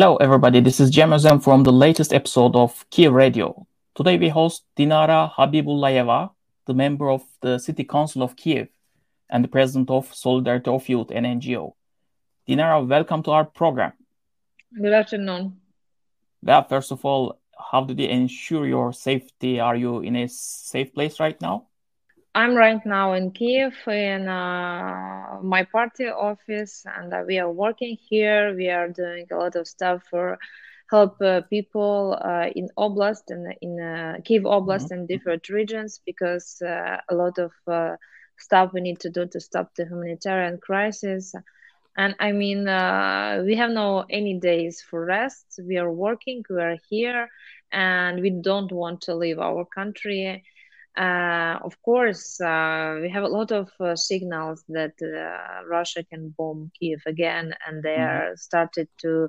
Hello, everybody. This is Cem from the latest episode of Kiev Radio. Today we host Dinara Habibullayeva, the member of the City Council of Kiev and the president of Solidarity of Youth, an NGO. Dinara, welcome to our program. Good afternoon. Well, first of all, how did you ensure your safety? Are you in a safe place right now? I'm right now in Kiev in uh, my party office, and uh, we are working here. We are doing a lot of stuff for help uh, people uh, in Oblast and in uh, Kiev Oblast mm-hmm. and different regions because uh, a lot of stuff we need to do to stop the humanitarian crisis. And I mean, we have no any days for rest. We are working. We are here, and we don't want to leave our country uh, of course, uh, we have a lot of uh, signals that uh, Russia can bomb Kiev again, and they mm-hmm. are started to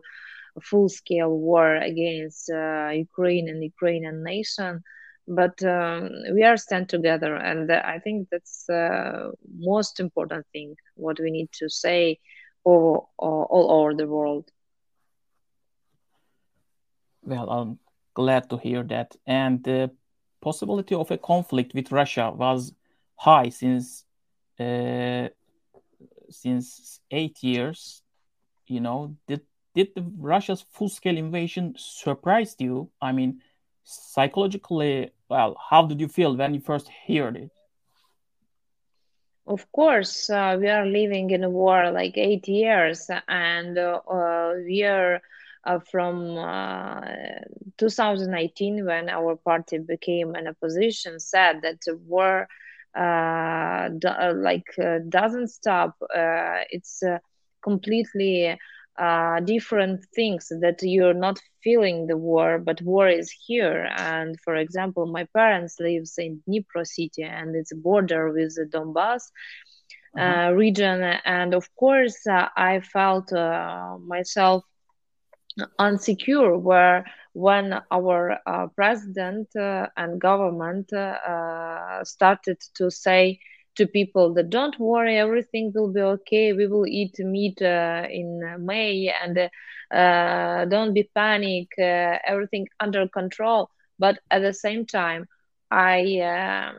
full-scale war against uh, Ukraine and Ukrainian nation. But um, we are stand together, and I think that's the most important thing. What we need to say all, all, all over the world. Well, I'm glad to hear that, and possibility of a conflict with Russia was high since uh, since eight years. You know, did did the Russia's full scale invasion surprised you? I mean, psychologically, well, how did you feel when you first heard it? Of course, uh, we are living in a war like eight years, and uh, we are uh, from uh, 2018 when our party became an opposition said that the war uh, do, uh, like uh, doesn't stop uh, it's completely different things that you're not feeling the war but war is here and for example my parents lives in dnipro city and it's a border with the donbass uh-huh. region and of course i felt myself unsecure where when our uh, president uh, and government uh, started to say to people that don't worry everything will be okay we will eat meat uh, in may and uh, don't be panic uh, everything under control. But at the same time i um,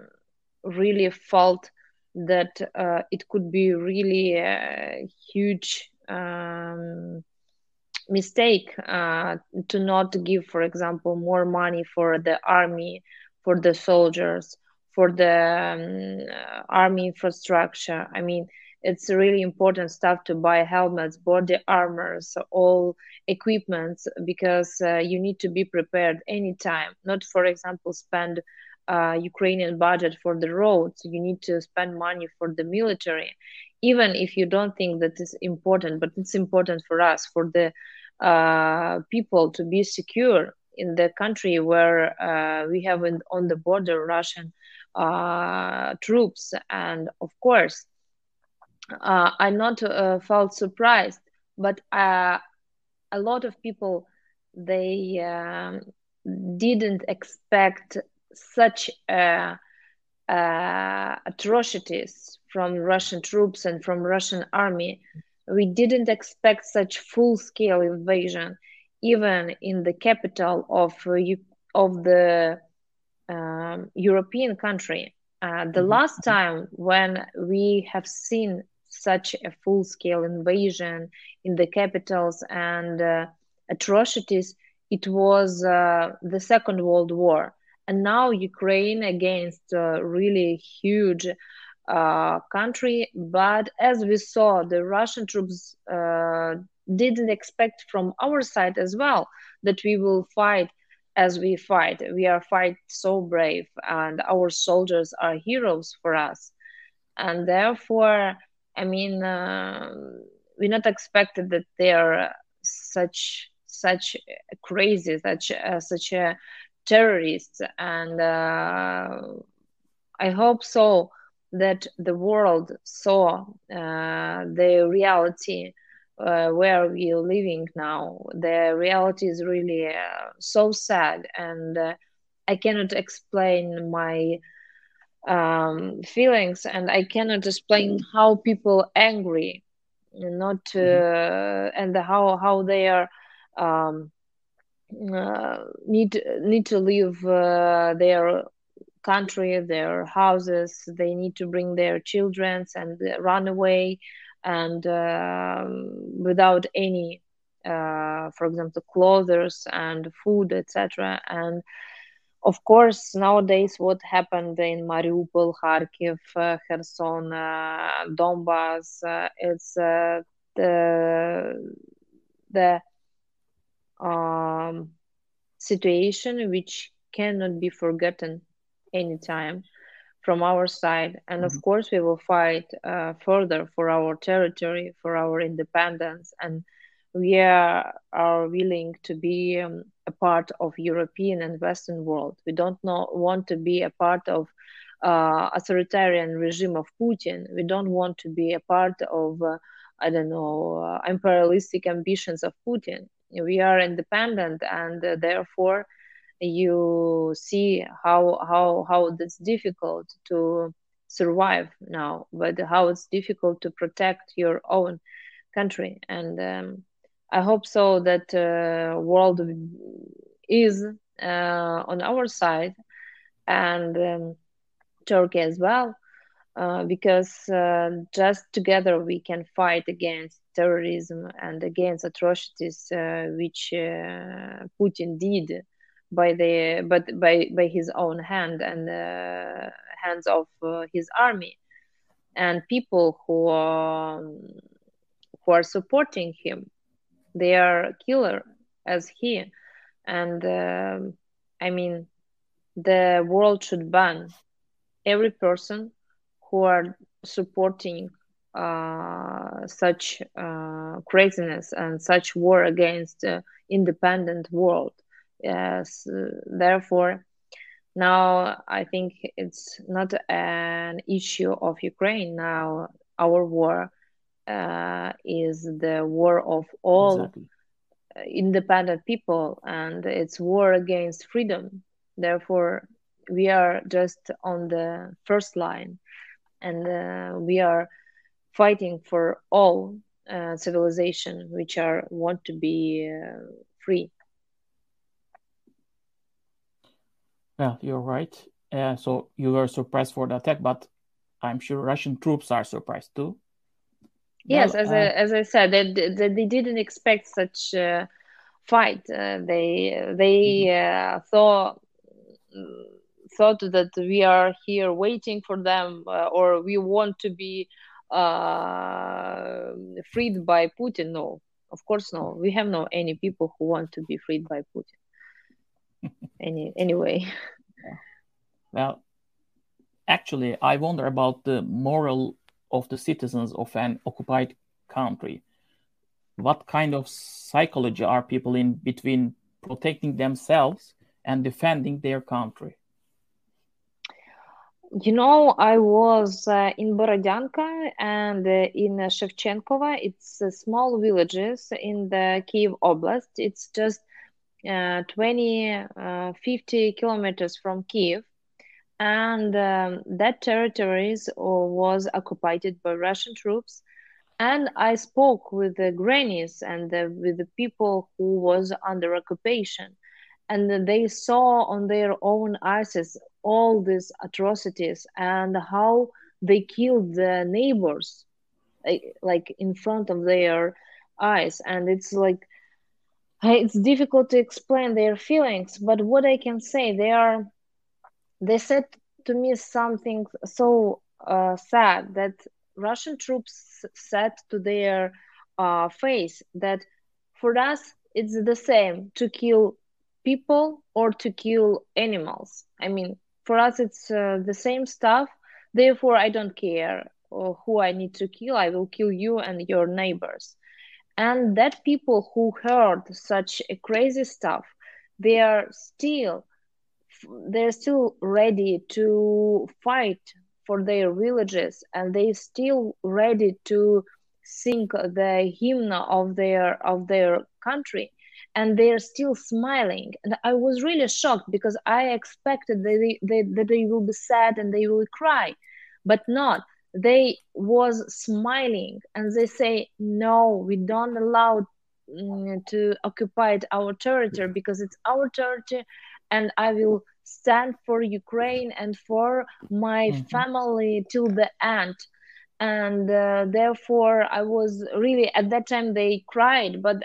really felt that it could be really huge um, mistake uh, to not give, for example, more money for the army, for the soldiers, for the um, army infrastructure. I mean, it's really important stuff to buy helmets, body armors, all equipment because uh, you need to be prepared anytime. Not, for example, spend uh, Ukrainian budget for the roads. You need to spend money for the military, even if you don't think that is important. But it's important for us, for the uh, people to be secure in the country where uh, we have in, on the border Russian uh, troops. And of course, uh, I not uh, felt surprised, but uh, a lot of people they um, didn't expect such atrocities from Russian troops and from Russian army we didn't expect such full-scale invasion, even in the capital of uh, of the um, European country. Uh, the mm-hmm. last time when we have seen such a full-scale invasion in the capitals and uh, atrocities, it was uh, the Second World War, and now Ukraine against uh, really huge uh, country. But as we saw, the Russian troops uh, didn't expect from our side as well that we will fight as we fight. We are fight so brave, and our soldiers are heroes for us. And therefore, I mean, uh, we not expected that they are such such crazy, such uh, such a terrorists, and uh, I hope so that the world saw uh, the reality uh, where we're living now. The reality is really uh, so sad, and uh, I cannot explain my um, feelings, and I cannot explain how people angry, not mm-hmm. and how how they are um, uh, need need to leave uh, their country, their houses. They need to bring their children and run away, and um, without any, uh, for example, clothes and food, etc. And of course, nowadays, what happened in Mariupol, Kharkiv, uh, Kherson, uh, Donbass, uh, it's uh, the the um, situation which cannot be forgotten anytime from our side. And mm-hmm. of course, we will fight uh, further for our territory, for our independence, and we are, are willing to be um, a part of European and Western world. We don't know, want to be a part of uh, authoritarian regime of Putin. We don't want to be a part of, uh, I don't know, uh, imperialistic ambitions of Putin. We are independent, and uh, therefore, you see how how how it's difficult to survive now, but how it's difficult to protect your own country and. Um, I hope so that uh, world is uh, on our side and um, Turkey as well, uh, because uh, just together we can fight against terrorism and against atrocities uh, which uh, Putin did by the but by by his own hand and hands of his army. And people who um, who are supporting him they are killer as he. And uh, i mean the world should ban every person who are supporting uh, such uh, craziness and such war against uh, independent world. Yes therefore now i think it's not an issue of ukraine. Now our war uh, is the war of all exactly. independent people and it's war against freedom. Therefore we are just on the first line and uh, we are fighting for all uh, civilization which are want to be uh, free well you're right uh, so you were surprised for the attack but i'm sure russian troops are surprised too Yes, well, as uh, I, as I said, they, they, they didn't expect such a fight. Uh, they they mm-hmm. uh, thought thought that we are here waiting for them, uh, or we want to be uh, freed by Putin. No, of course, no. We have no any people who want to be freed by Putin. any anyway. Well, actually, I wonder about the moral of the citizens of an occupied country. What kind of psychology are people in between protecting themselves and defending their country? You know, I was uh, in Borodyanka and uh, in uh, Shevchenkova. It's small villages in the Kiev Oblast. It's just uh, 20, uh, 50 kilometers from Kiev and um, that territory was occupied by Russian troops. And I spoke with the grannies and the, with the people who was under occupation, and they saw on their own eyes all these atrocities and how they killed the neighbors, like in front of their eyes. And it's like it's difficult to explain their feelings, but what I can say, they are they said to me something so uh, sad that Russian troops said to their uh, face that for us it's the same to kill people or to kill animals. I mean, for us it's uh, the same stuff. Therefore, I don't care uh, who I need to kill. I will kill you and your neighbors. And that people who heard such a crazy stuff, they are still they're still ready to fight for their villages and they still ready to sing the hymn of their of their country and they're still smiling. And i was really shocked because i expected that they, they, that they will be sad and they will cry but not. They was smiling and they say no we don't allow mm, to occupy our territory because it's our territory and i will stand for ukraine and for my mm-hmm. family till the end. And uh, therefore i was really at that time they cried but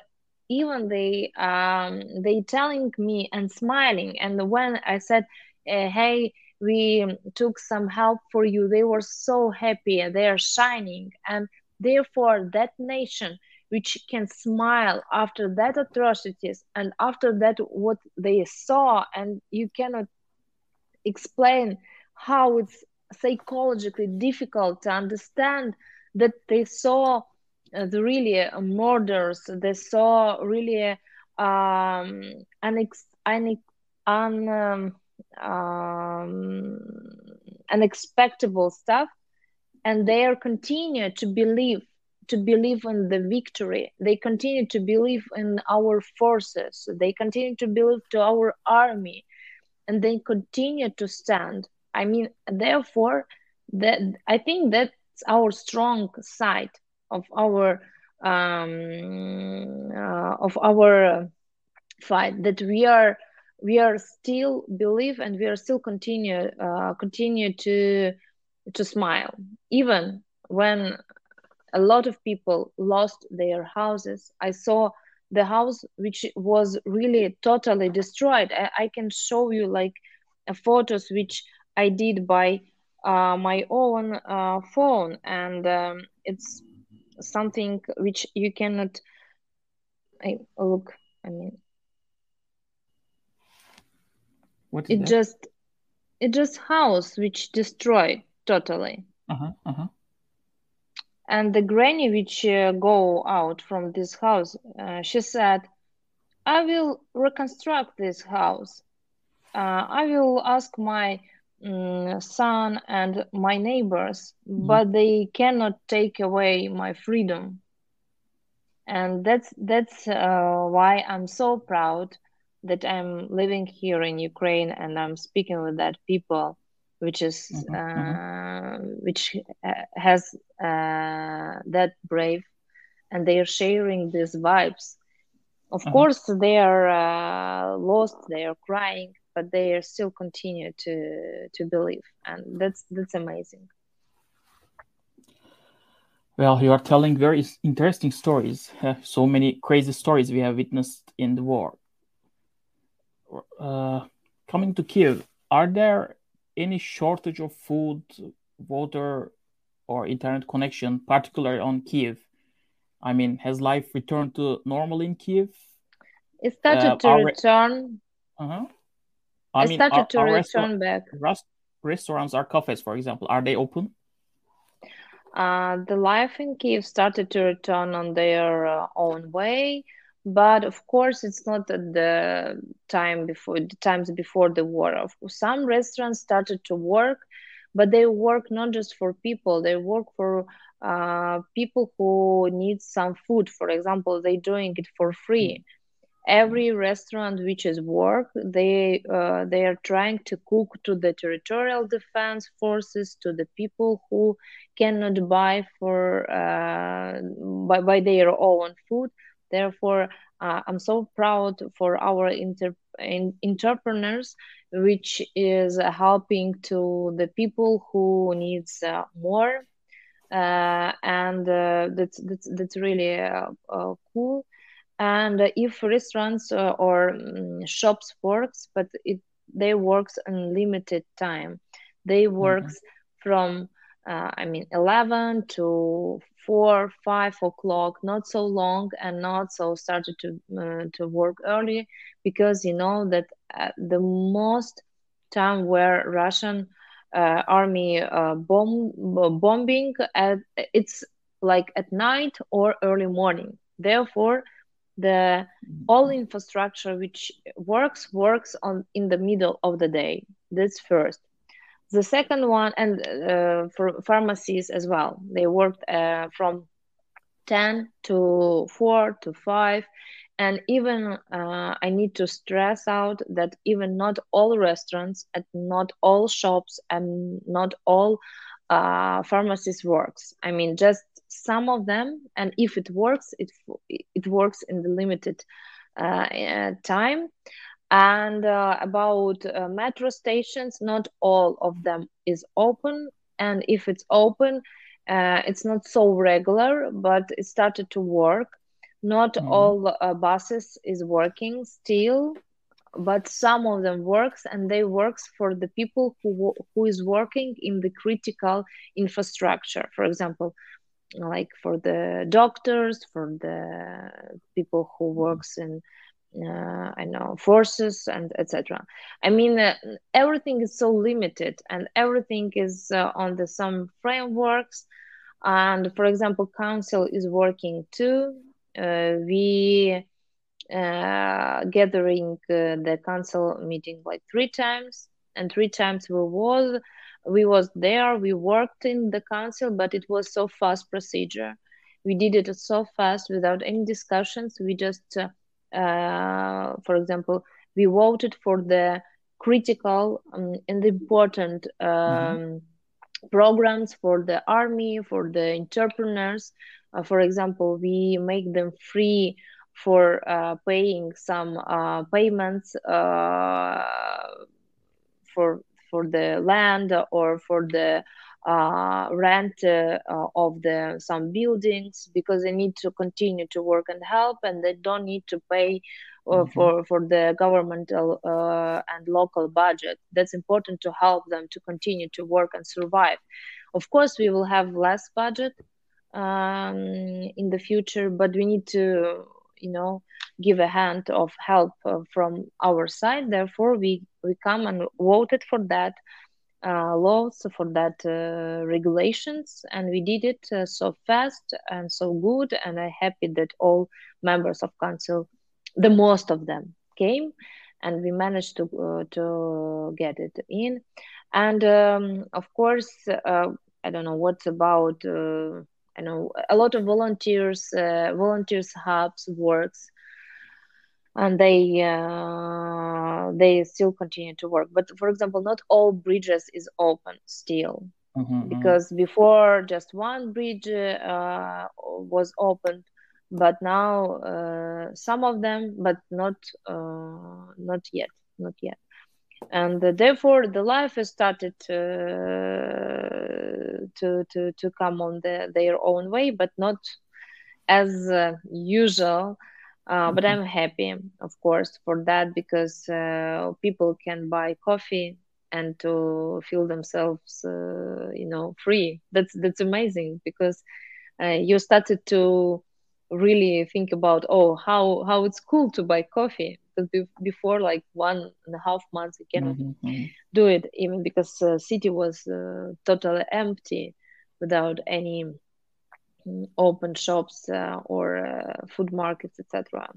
even they um they telling me and smiling. And when i said uh, hey we took some help for you they were so happy. And they are shining. And therefore that nation which can smile after that atrocities and after that what they saw and you cannot explain how it's psychologically difficult to understand that they saw the really uh, murders they saw really um un, um, um, unexpected stuff. And they are continue to believe to believe in the victory. They continue to believe in our forces. They continue to believe to our army. And they continue to stand. I mean therefore that i think that's our strong side of our um, uh, of our fight that we are we are still believe and we are still continue uh, continue to to smile. Even when a lot of people lost their houses i saw the house which was really totally destroyed. I, I can show you like uh, photos which i did by uh, my own uh, phone. And um, it's something which you cannot I, look i mean what it that? just it just house which destroyed totally uh-huh, uh-huh. and the granny which uh, go out from this house uh, she said i will reconstruct this house uh, i will ask my um, son and my neighbors mm-hmm. but they cannot take away my freedom and that's that's uh, why i'm so proud that i'm living here in ukraine and i'm speaking with that people which is mm-hmm. mm-hmm. uh, which has uh, that brave and they are sharing these vibes of uh-huh. course they are uh, lost they are crying but they are still continue to to believe and that's that's amazing. Well you are telling very interesting stories. Uh, so many crazy stories we have witnessed in the war. Uh, coming to kiev are there any shortage of food water or internet connection particularly on kiev i mean has life returned to normal in kiev it started uh, to return uh-huh. I, I mean, started are, to are return back. Rest, restaurants or cafes, for example, are they open? Uh, the life in Kiev started to return on their uh, own way, but of course, it's not at the time before the times before the war. Of course, some restaurants started to work, but they work not just for people; they work for uh, people who need some food. For example, they're doing it for free. Mm every restaurant which is work they uh, they are trying to cook to the territorial defense forces to the people who cannot buy for uh, by, by their own food. Therefore uh, i'm so proud for our inter- in, entrepreneurs which is helping to the people who needs uh, more. Uh, and uh, that's, that's that's really cool and if restaurants uh, or um, shops works but it they works unlimited time they mm-hmm. works mm-hmm. from uh, i mean 11 to 4 5 o'clock not so long and not so started to uh, to work early because you know that uh, the most time where russian uh, army uh, bomb bombing at it's like at night or early morning therefore the all infrastructure which works works on in the middle of the day. That's first. The second one and uh, for pharmacies as well. They worked uh, from 10 to 4 to 5 and even uh, i need to stress out that even not all restaurants and not all shops and not all uh, pharmacies works. I mean just some of them, and if it works, it it works in the limited uh, time. And uh, about uh, metro stations, not all of them is open, and if it's open, uh, it's not so regular, but it started to work. Not mm. all uh, buses is working still, but some of them works, and they works for the people who who is working in the critical infrastructure. For example, like for the doctors, for the people who works in uh, I know forces and etc. I mean, uh, everything is so limited, and everything is uh, on the some frameworks. And for example, council is working too. Uh, we uh, gathering uh, the council meeting like three times, and three times we was we was there. We worked in the council, but it was so fast procedure. We did it so fast without any discussions. We just uh, for example, we voted for the critical um, and important um, mm-hmm. programs for the army, for the entrepreneurs. Uh, for example, we make them free for uh, paying some uh, payments uh, for for the land or for the uh, rent uh, uh, of the some buildings because they need to continue to work and help and they don't need to pay uh, mm-hmm. for for the governmental uh, and local budget that's important to help them to continue to work and survive of course we will have less budget um, in the future but we need to you know give a hand of help uh, from our side. Therefore we we come and voted for that uh, laws for that uh, regulations and we did it uh, so fast and so good and i'm happy that all members of council the most of them came and we managed to uh, to get it in. And um, of course uh, i don't know what's about i know a lot of volunteers volunteers hubs works and they uh, they still continue to work but for example not all bridges is open still mm-hmm, mm-hmm. because before just one bridge uh, was open but now uh, some of them but not uh, not yet not yet and uh, therefore the life has started to to to, to come on the, their own way but not as uh, usual uh, but mm-hmm. I'm happy, of course, for that because uh, people can buy coffee and to feel themselves, uh, you know, free. That's that's amazing because uh, you started to really think about oh how how it's cool to buy coffee because be- before like one and a half months you cannot mm-hmm. mm-hmm. do it even because the city was uh, totally empty without any open shops uh, or uh, food markets, etc.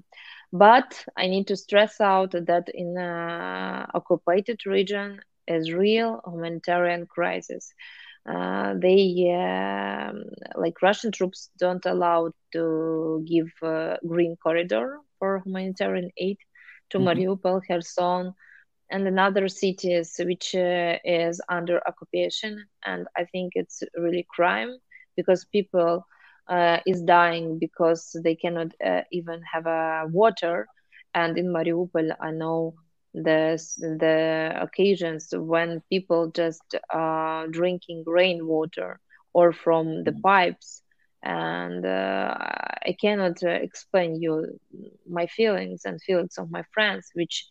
But I need to stress out that in uh, occupied region is real humanitarian crisis. Uh, they uh, like Russian troops don't allow to give uh, green corridor for humanitarian aid to mm-hmm. Mariupol, Kherson, and another cities which is under occupation. And I think it's really crime because people uh, is dying because they cannot uh, even have a water. And in Mariupol, I know the the occasions when people just uh, drinking rainwater or from the pipes and uh, i cannot uh, explain you my feelings and feelings of my friends which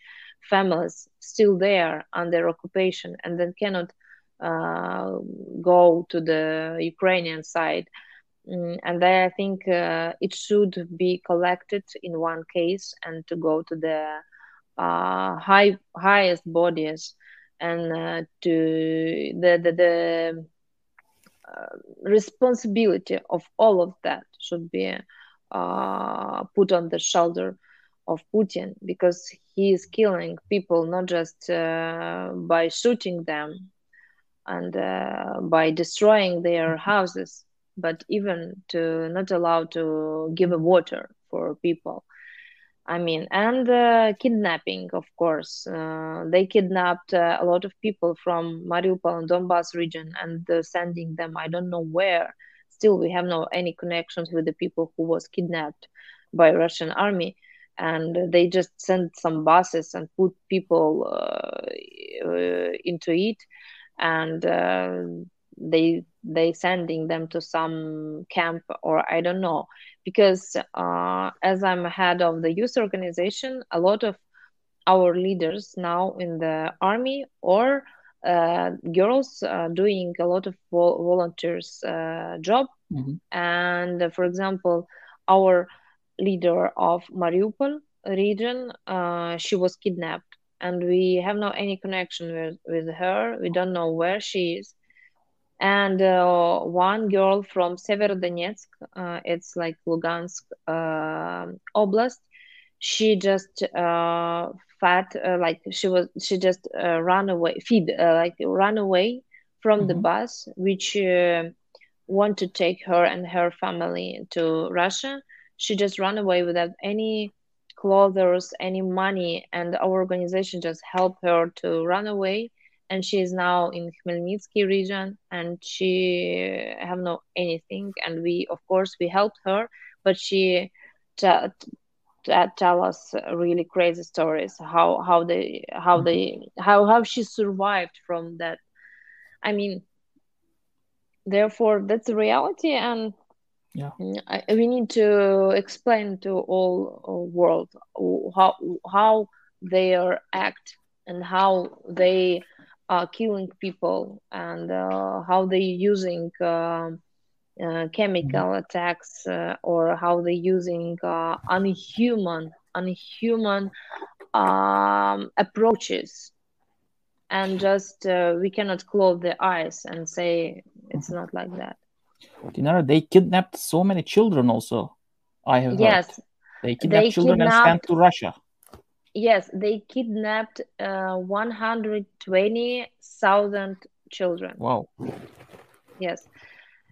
families still there under occupation and then cannot uh, go to the ukrainian side. Mm, and I think uh, it should be collected in one case and to go to the uh, high highest bodies and uh, to the the, the responsibility of all of that should be uh, put on the shoulder of Putin because he is killing people not just uh, by shooting them and by destroying their houses but even to not allow to give a water for people i mean and uh, kidnapping of course. Uh, they kidnapped uh, a lot of people from mariupol and donbass region and sending them i don't know where. Still we have no any connections with the people who was kidnapped by Russian army. And they just sent some buses and put people uh, into it. And uh, they they sending them to some camp or i don't know because uh, as i'm head of the youth organization a lot of our leaders now in the army or uh, girls uh, doing a lot of vol- volunteers job mm-hmm. and for example our leader of Mariupol region. Uh, she was kidnapped, and we have no any connection with, with her. We don't know where she is. And uh, one girl from Severodonetsk, uh, it's like Lugansk uh, Oblast, she just uh, fat, uh, like she was, she just ran away, feed, like ran away from mm-hmm. the bus, which want to take her and her family to Russia she just ran away without any clothes, any money, and our organization just helped her to run away. And she is now in Khmelnytsky region, and she have no anything. And we, of course, we helped her, but she t- t- tell us really crazy stories how how they how mm-hmm. they how how she survived from that. I mean, therefore, that's the reality, and yeah I, we need to explain to all, all world how how they are act and how they are killing people and uh, how they're using uh, uh, chemical mm-hmm. attacks uh, or how they're using uh, unhuman unhuman um, approaches and just uh, we cannot close the eyes and say it's mm-hmm. not like that Dinara, they kidnapped so many children also. I have yes, heard. They kidnapped they children kidnapped, and sent to Russia. Yes, they kidnapped uh, 120,000 children. Wow. Yes,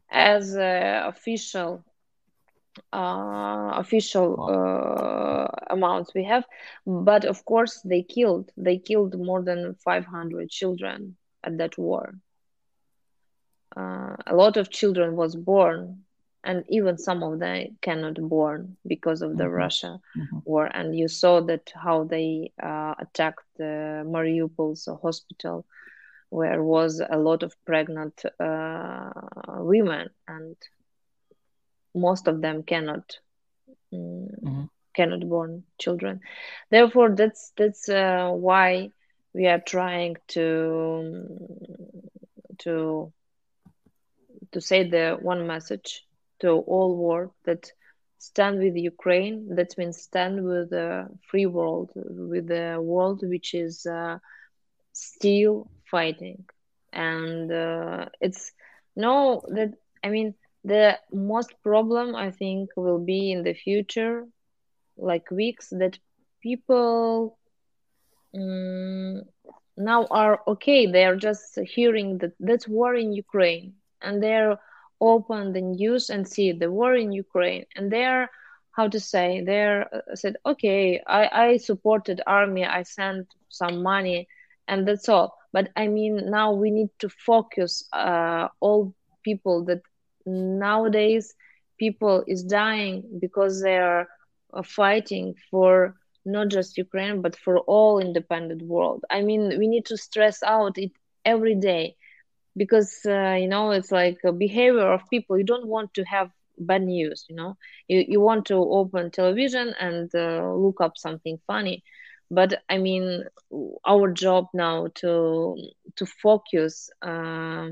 as uh, official uh, official wow. uh, amounts we have, but of course they killed they killed more than 500 children at that war uh, a lot of children was born and even some of them cannot born because of the mm-hmm. Russia mm-hmm. war. And you saw that how they uh, attacked the Mariupol's hospital, where was a lot of pregnant uh, women, and most of them cannot mm, mm-hmm. cannot born children. Therefore, that's that's uh, why we are trying to to to say the one message to all world that stand with Ukraine. That means stand with the free world, with the world which is uh, still fighting. And uh, it's no that I mean the most problem I think will be in the future, like weeks that people um, now are okay. They are just hearing that that's war in Ukraine and they're open the news and see the war in Ukraine, and they're how to say they're uh, said okay I, I supported army i sent some money and that's all. But i mean now we need to focus uh, all people that nowadays people is dying because they are uh, fighting for not just ukraine but for all independent world. I mean we need to stress out it every day because uh, you know it's like a behavior of people. You don't want to have bad news you know. You, you want to open television and uh, look up something funny. But i mean our job now to to focus uh,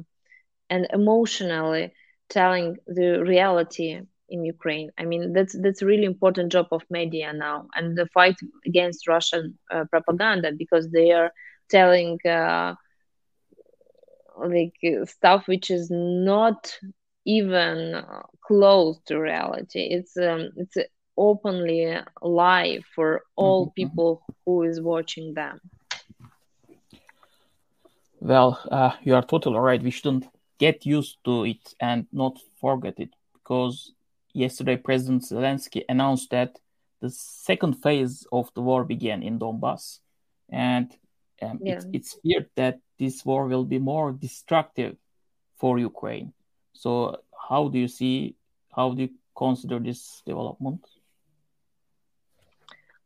and emotionally telling the reality in Ukraine. I mean, that's that's really important job of media now, and the fight against Russian uh, propaganda because they are telling uh, like stuff which is not even close to reality it's um, it's openly live for all mm-hmm. people who is watching them well uh, you are totally right we shouldn't get used to it and not forget it because yesterday president zelensky announced that the second phase of the war began in donbass and um, yeah. it's, it's feared that this war will be more destructive for Ukraine. So, how do you see? How do you consider this development?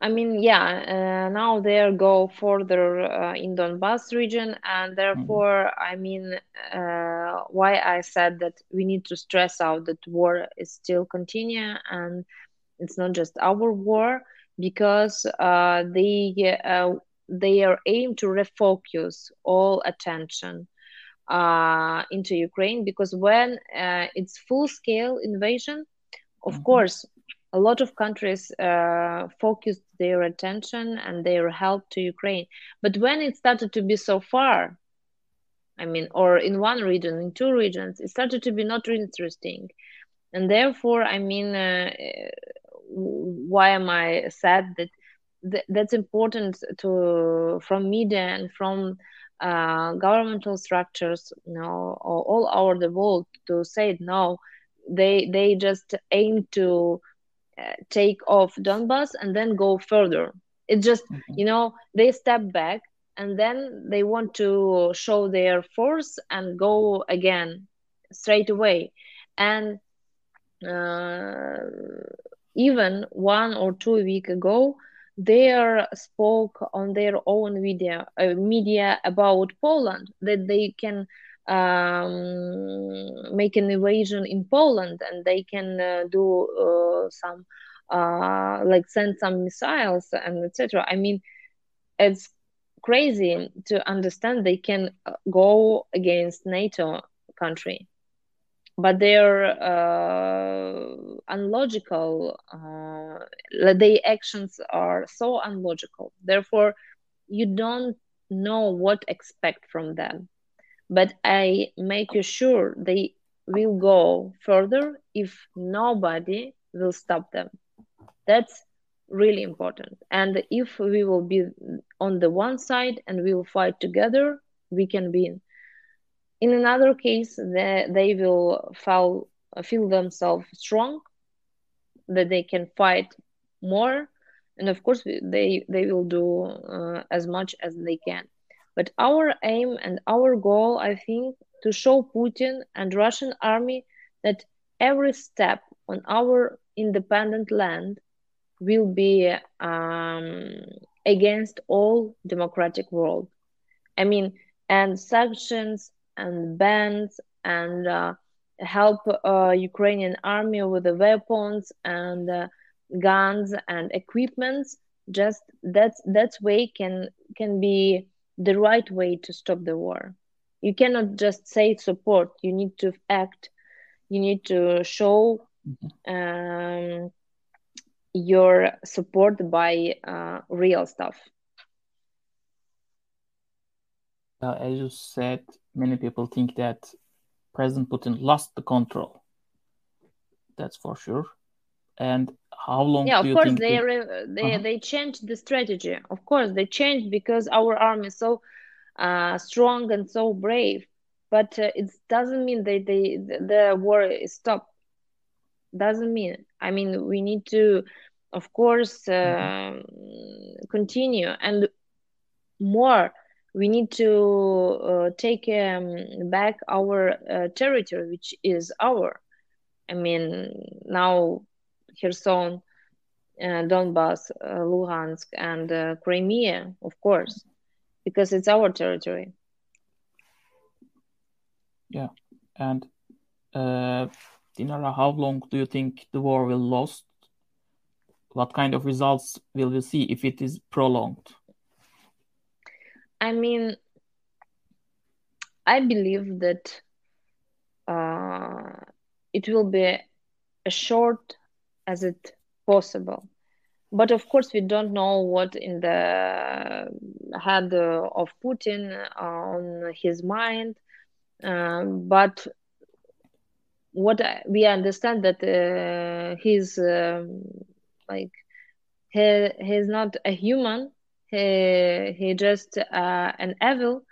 I mean, yeah, uh, now they are go further uh, in Donbass region, and therefore, mm-hmm. I mean, uh, why I said that we need to stress out that war is still continue, and it's not just our war because uh, they uh, they are aimed to refocus all attention uh, into Ukraine because when it's full scale invasion, of mm-hmm. course, a lot of countries uh, focused their attention and their help to Ukraine. But when it started to be so far, I mean, or in one region, in two regions, it started to be not interesting. And therefore, I mean, uh, why am I sad that th- that's important to from media and from uh, governmental structures, you know, all over the world to say no. They they just aim to take off Donbass and then go further. It's just, mm-hmm. you know, they step back and then they want to show their force and go again straight away. And uh, even one or two week ago, they spoke on their own media, uh, media about Poland that they can um, make an invasion in Poland and they can uh, do uh, some uh, like send some missiles and etc. I mean, it's crazy to understand they can uh, go against NATO country, but they're uh, unlogical. Uh, their actions are so unlogical. Therefore, you don't know what expect from them but I make you sure they will go further if nobody will stop them. That's really important. And if we will be on the one side and we will fight together, we can win. In another case, they, they will feel, feel themselves strong, that they can fight more, and of course they they will do uh, as much as they can. But our aim and our goal, I think, to show Putin and Russian army that every step on our independent land will be um, against all democratic world. I mean, and sanctions and bans and uh, help uh, Ukrainian army with the weapons and uh, guns and equipments. Just that's that's way can can be the right way to stop the war. You cannot just say support. You need to act. You need to show um, your support by uh, real stuff. Uh, as you said, many people think that President Putin lost the control. That's for sure. And how long yeah of course they they they, uh-huh. they changed the strategy of course they changed because our army is so uh, strong and so brave but uh, it doesn't mean that they the war is stopped doesn't mean i mean we need to of course uh, mm-hmm. continue and more we need to uh, take um, back our uh, territory which is our i mean now Kherson, uh, Donbass, uh, Luhansk, and uh, Crimea, of course, because it's our territory. Yeah, and uh, Dinara, how long do you think the war will last? What kind of results will we see if it is prolonged? I mean, I believe that uh, it will be as short as it possible. But of course we don't know what in the head of putin on his mind um, but what we understand that uh, he's um, like he he's not a human he he just uh, an evil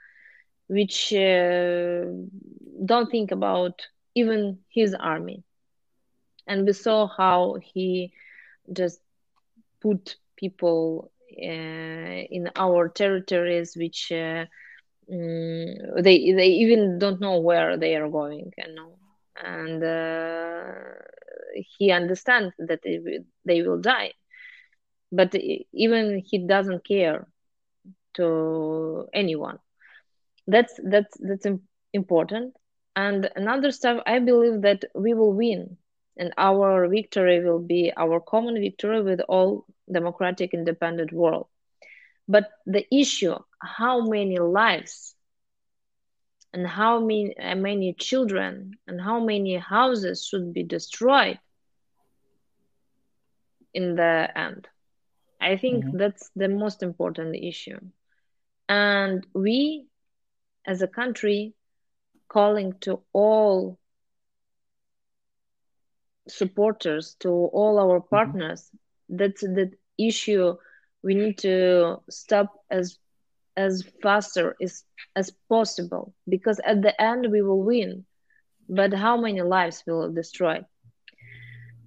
which uh, don't think about even his army. And we saw how he just put people uh, in our territories which uh, um, they they even don't know where they are going you know. And uh, he understands that they, they will die but even he doesn't care to anyone. That's that's that's important. And another stuff i believe that we will win and our victory will be our common victory with all democratic independent world. But the issue how many lives and how many, uh, many children and how many houses should be destroyed in the end i think mm-hmm. that's the most important issue and we as a country calling to all supporters to all our mm-hmm. partners mm-hmm. that's the issue we need to stop as as faster as as possible because at the end we will win but how many lives will destroy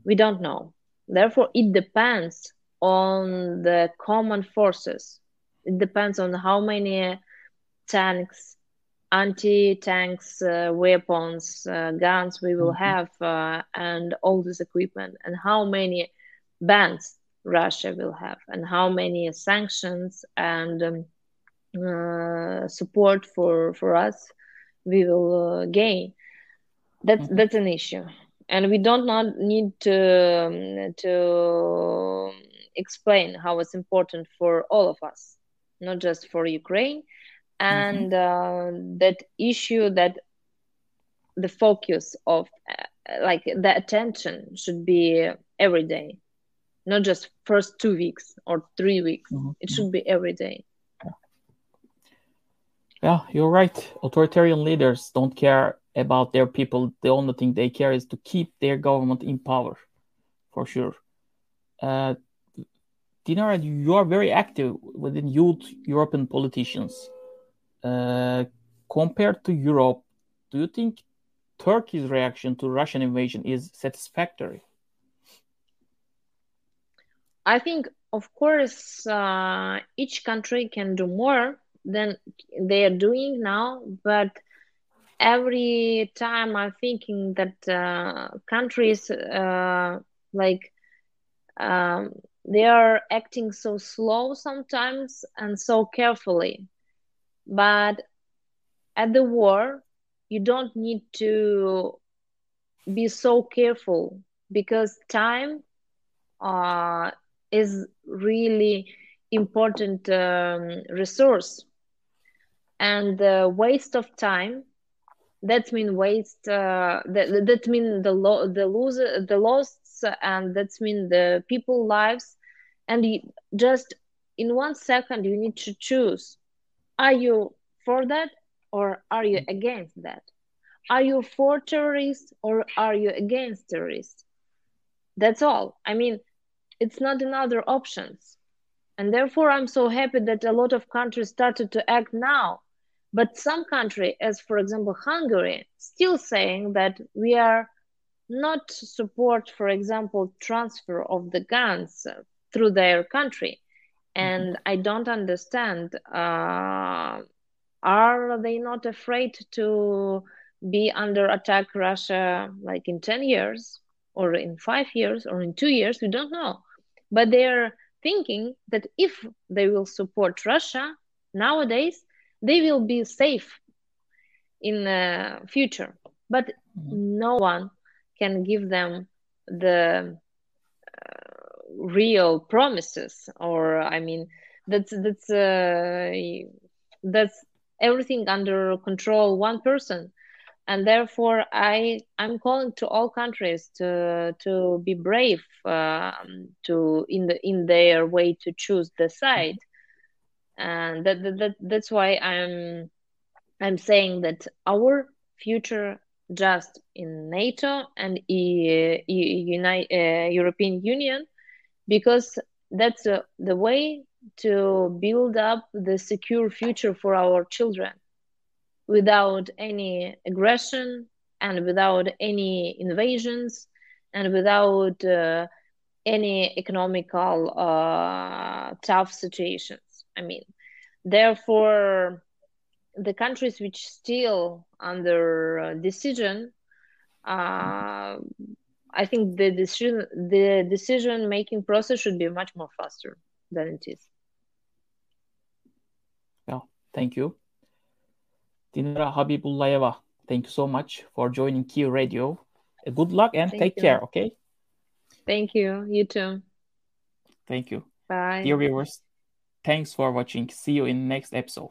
we don't know therefore it depends on the common forces it depends on how many tanks anti-tanks uh, weapons uh, guns we will mm-hmm. have uh, and all this equipment and how many bans russia will have and how many sanctions and um, uh, support for for us we will uh, gain that's mm-hmm. that's an issue and we don't not need to um, to explain how it's important for all of us not just for ukraine and mm-hmm. uh, that issue that the focus of uh, like the attention should be every day not just first two weeks or three weeks mm-hmm. it should be every day yeah, you're right. Authoritarian leaders don't care about their people. The only thing they care is to keep their government in power, for sure. Uh, Dinara, you are very active within youth European politicians. Uh, compared to Europe, do you think Turkey's reaction to Russian invasion is satisfactory? I think, of course, uh, each country can do more than they are doing now but every time i'm thinking that uh, countries uh, like um, they are acting so slow sometimes and so carefully. But at the war you don't need to be so careful because time uh, is really important um, resource. And the waste of time that mean waste uh, that, that mean the lo- the lose the loss and that's mean the people lives. And you, just in one second you need to choose. Are you for that or are you against that? Are you for terrorists or are you against terrorists? That's all. I mean it's not another options. And therefore i'm so happy that a lot of countries started to act now. But some country, as for example Hungary, still saying that we are not support, for example, transfer of the guns through their country. And mm-hmm. I don't understand. Uh, are they not afraid to be under attack Russia like in 10 years or in five years or in two years? We don't know. But they're thinking that if they will support Russia nowadays, they will be safe in the future but mm-hmm. no one can give them the uh, real promises or i mean that's that's uh, that's everything under control one person. And therefore i i'm calling to all countries to to be brave um, to in the in their way to choose the side. And that, that, that that's why i'm i'm saying that our future just in nato and e, e, uh, european union because that's uh, the way to build up the secure future for our children without any aggression and without any invasions and without uh, any economical uh, tough situations. I mean, therefore, the countries which still under uh, decision uh, I think the decision the decision making process should be much more faster than it is. Yeah, thank you. Dinara Habibullayeva, thank you so much for joining Kyiv Radio. Uh, good luck and Thank take you. care, okay? Thank you. You too. Thank you. Bye. Dear viewers, thanks for watching. See you in next episode.